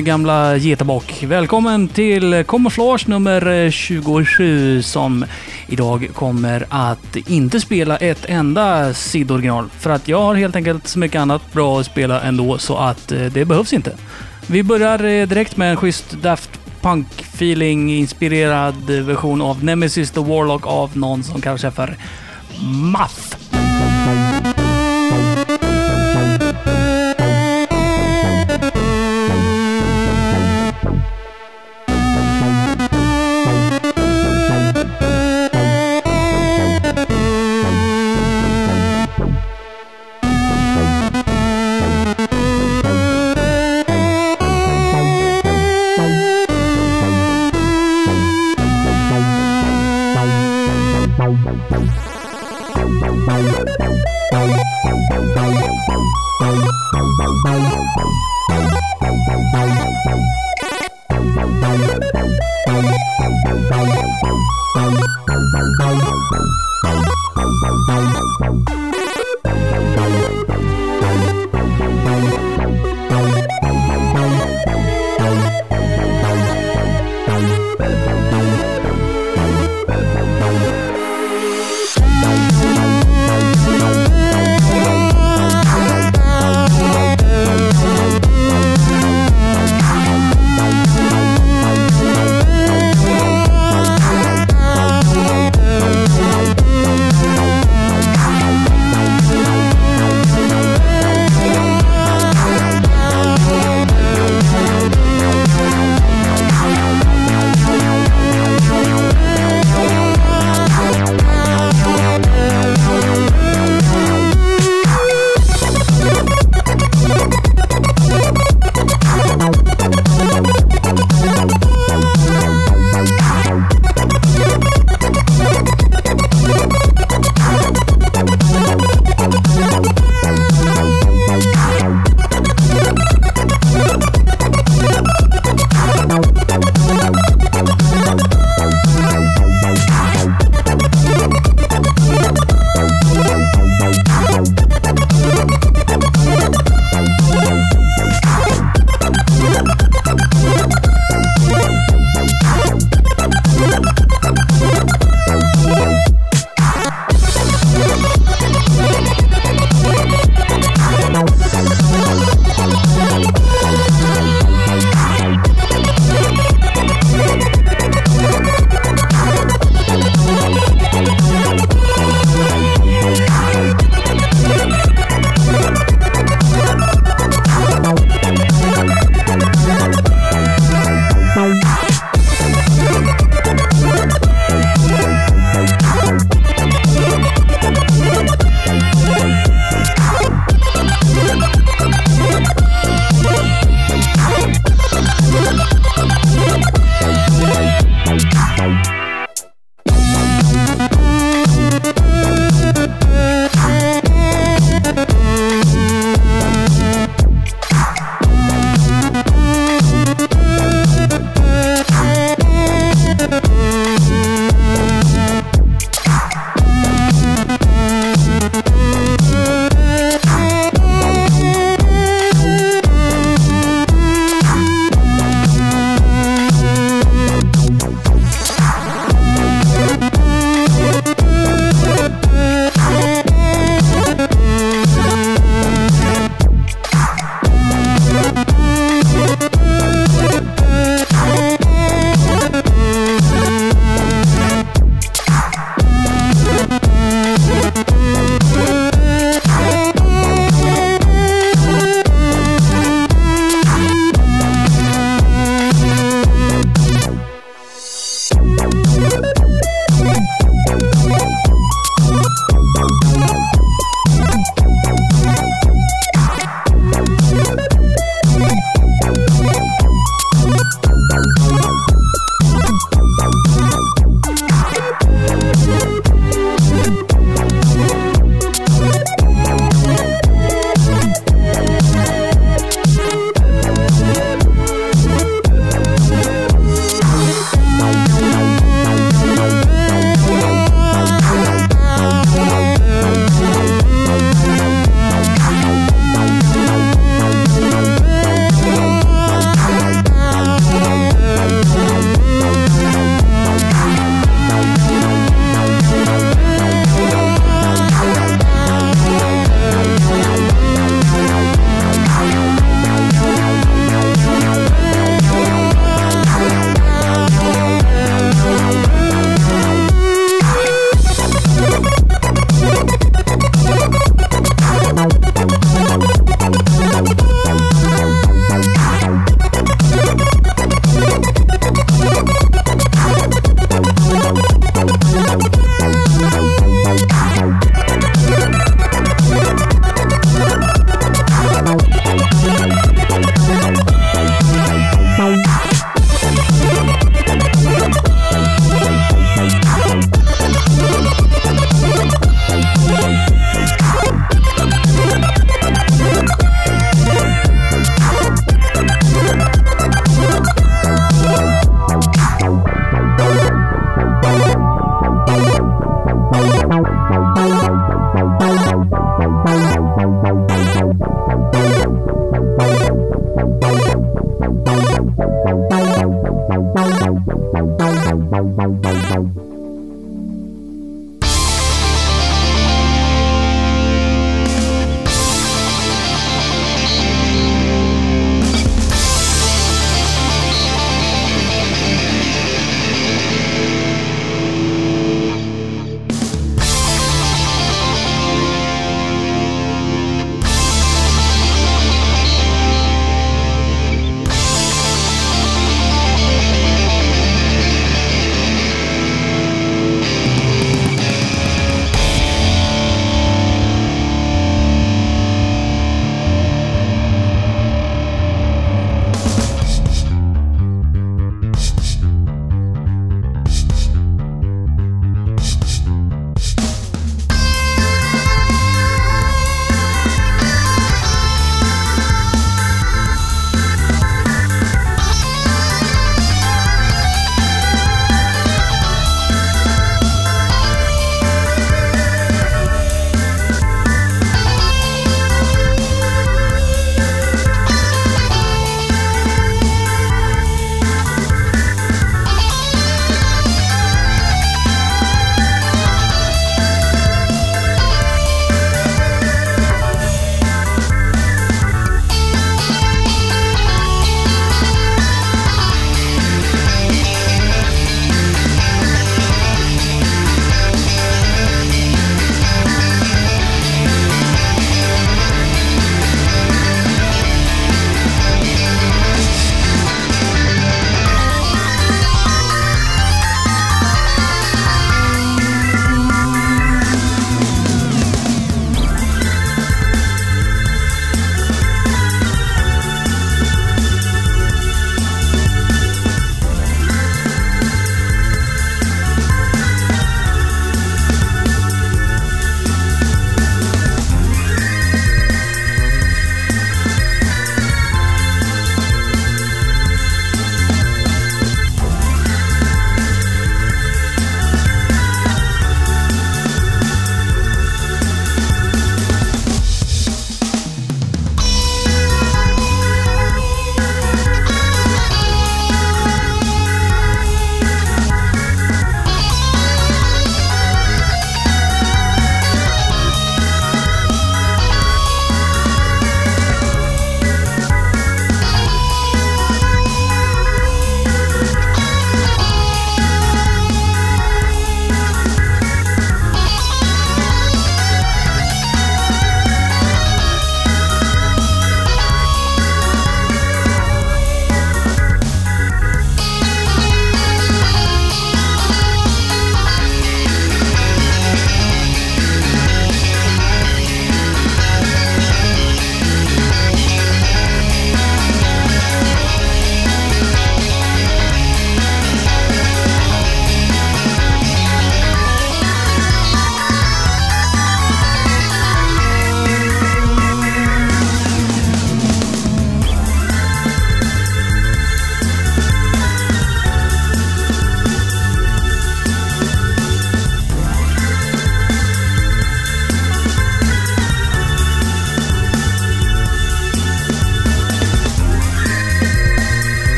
Gamla getabock. Välkommen till Kommerslage nummer eh, 27 som idag kommer att inte spela ett enda sidoriginal. För att jag har helt enkelt så mycket annat bra att spela ändå så att eh, det behövs inte. Vi börjar eh, direkt med en schysst Daft Punk-feeling inspirerad version av Nemesis the Warlock av någon som kallar sig för Math. Bye.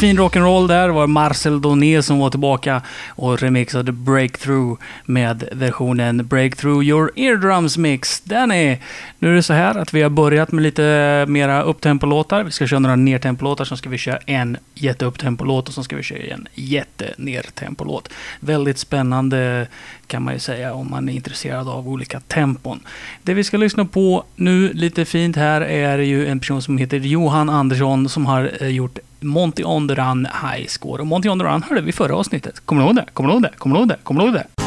Fin rock'n'roll där. Det var Marcel Doné som var tillbaka och remixade Breakthrough med versionen Breakthrough Your Eardrums Mix. Den är... Nu är det så här att vi har börjat med lite mera upptempolåtar. Vi ska köra några nertempolåtar, sen ska vi köra en jätteupptempolåt och sen ska vi köra en jättenertempolåt. Väldigt spännande kan man ju säga om man är intresserad av olika tempon. Det vi ska lyssna på nu lite fint här är ju en person som heter Johan Andersson som har eh, gjort Monty on the Run High Score. Och Monty on the Run hörde vi i förra avsnittet. Kommer du ihåg det? Kommer du ihåg det? Kommer du ihåg det? Kommer du ihåg det?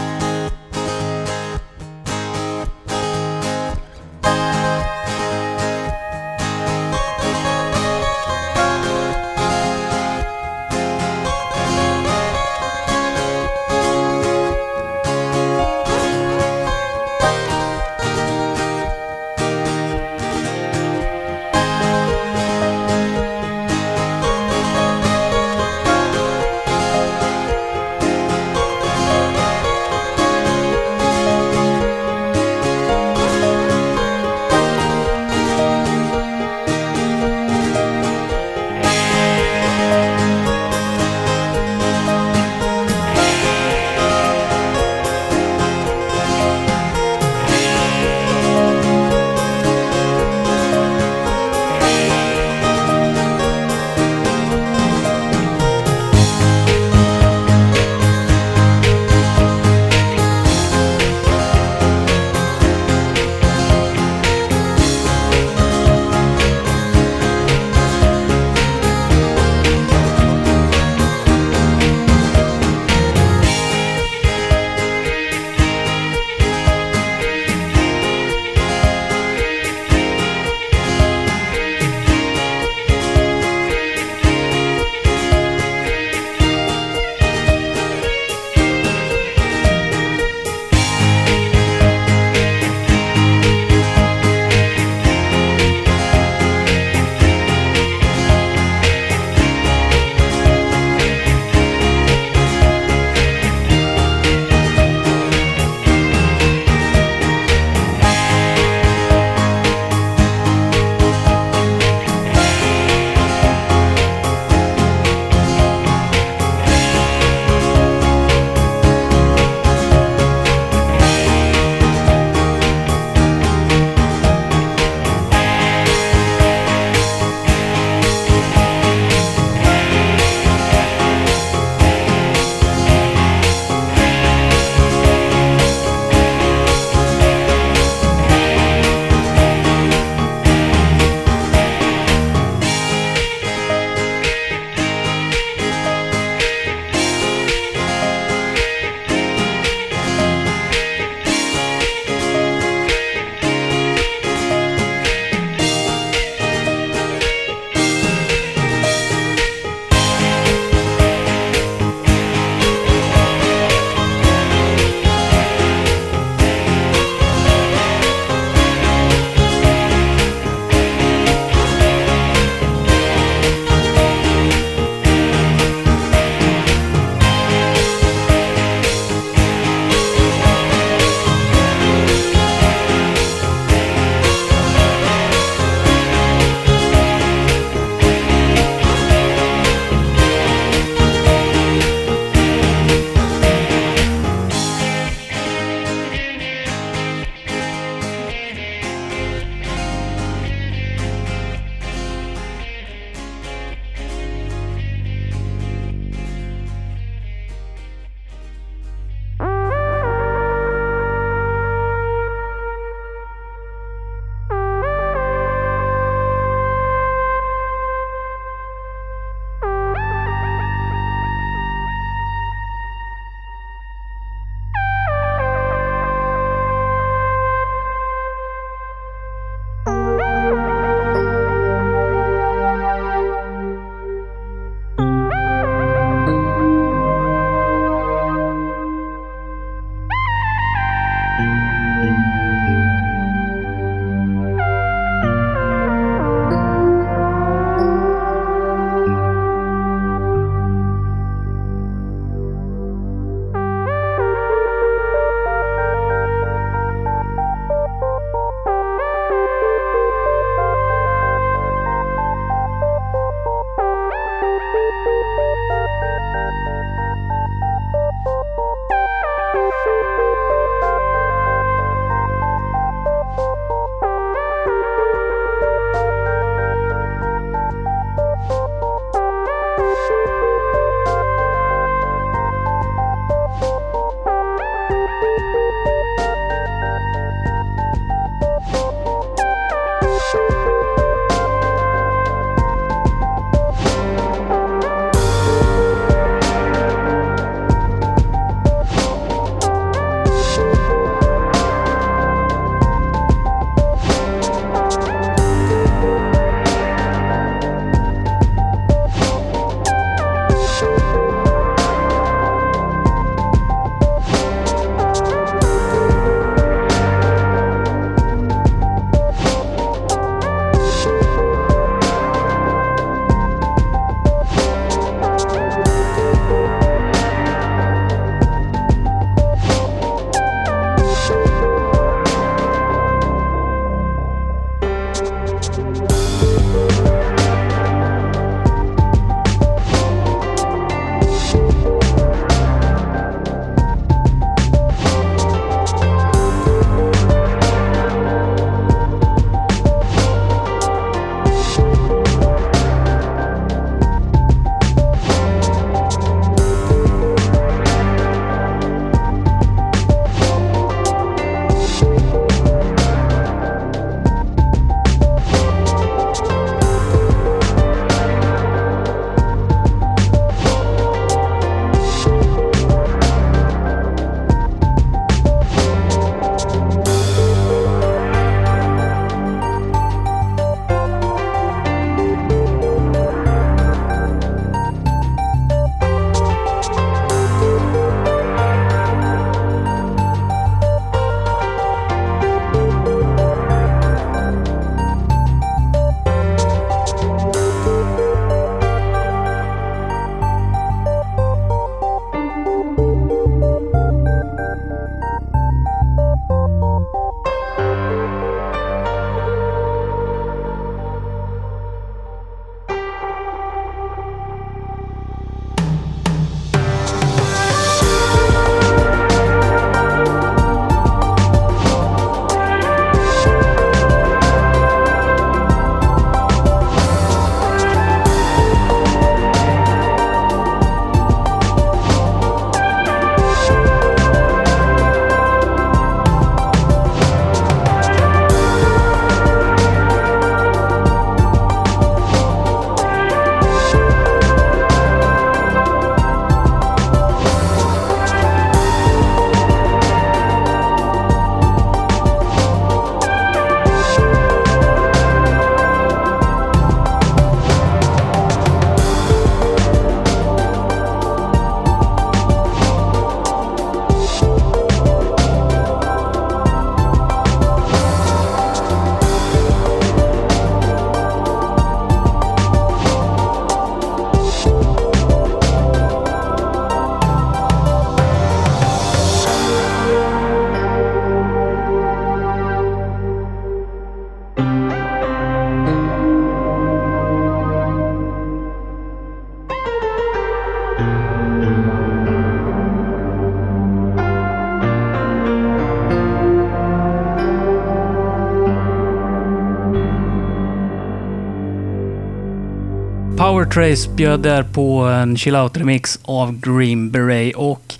Trace bjöd där på en chill out-remix av Green Beret och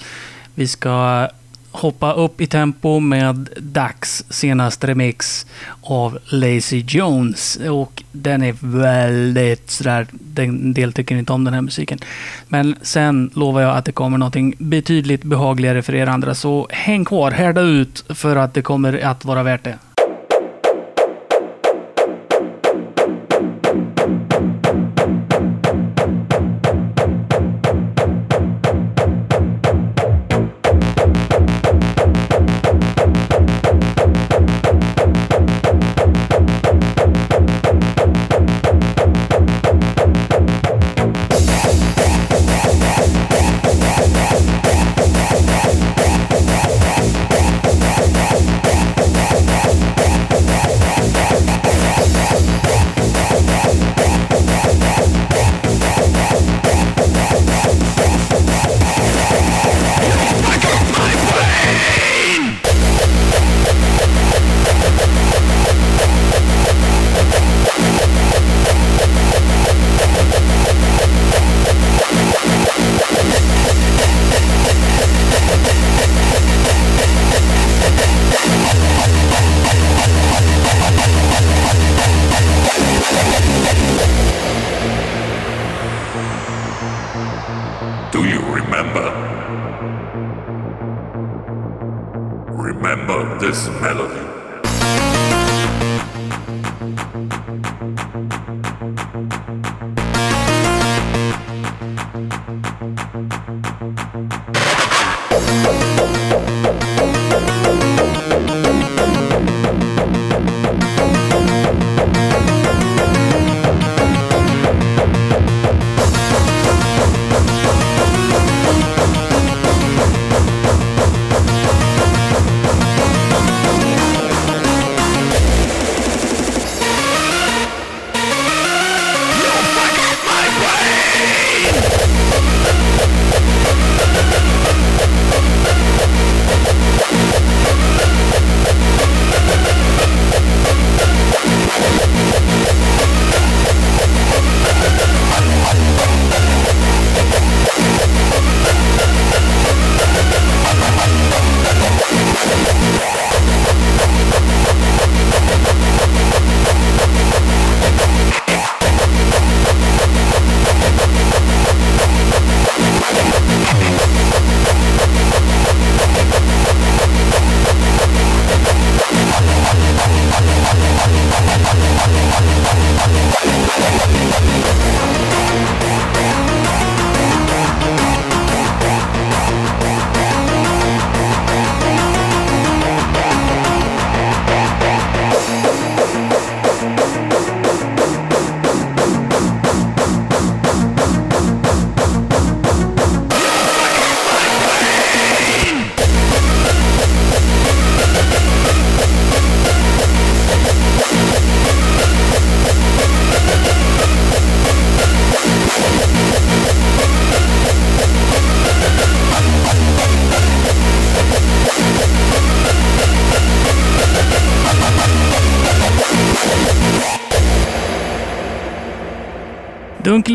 vi ska hoppa upp i tempo med Dax senaste remix av Lazy Jones. Och den är väldigt sådär, en del tycker inte om den här musiken. Men sen lovar jag att det kommer någonting betydligt behagligare för er andra. Så häng kvar, härda ut för att det kommer att vara värt det.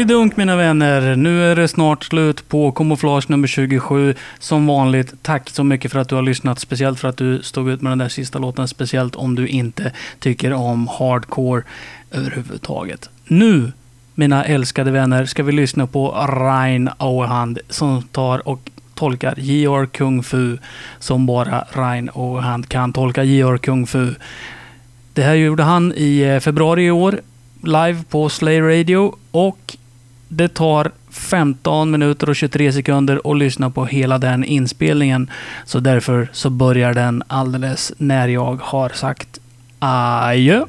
Dunk mina vänner. Nu är det snart slut på kamouflage nummer 27. Som vanligt, tack så mycket för att du har lyssnat. Speciellt för att du stod ut med den där sista låten. Speciellt om du inte tycker om hardcore överhuvudtaget. Nu, mina älskade vänner, ska vi lyssna på Rein Auerhand som tar och tolkar Georg Kung Fu som bara Rein Auerhand kan tolka Georg Kung Fu. Det här gjorde han i eh, februari i år live på Slay Radio och det tar 15 minuter och 23 sekunder att lyssna på hela den inspelningen. Så därför så börjar den alldeles när jag har sagt adjö.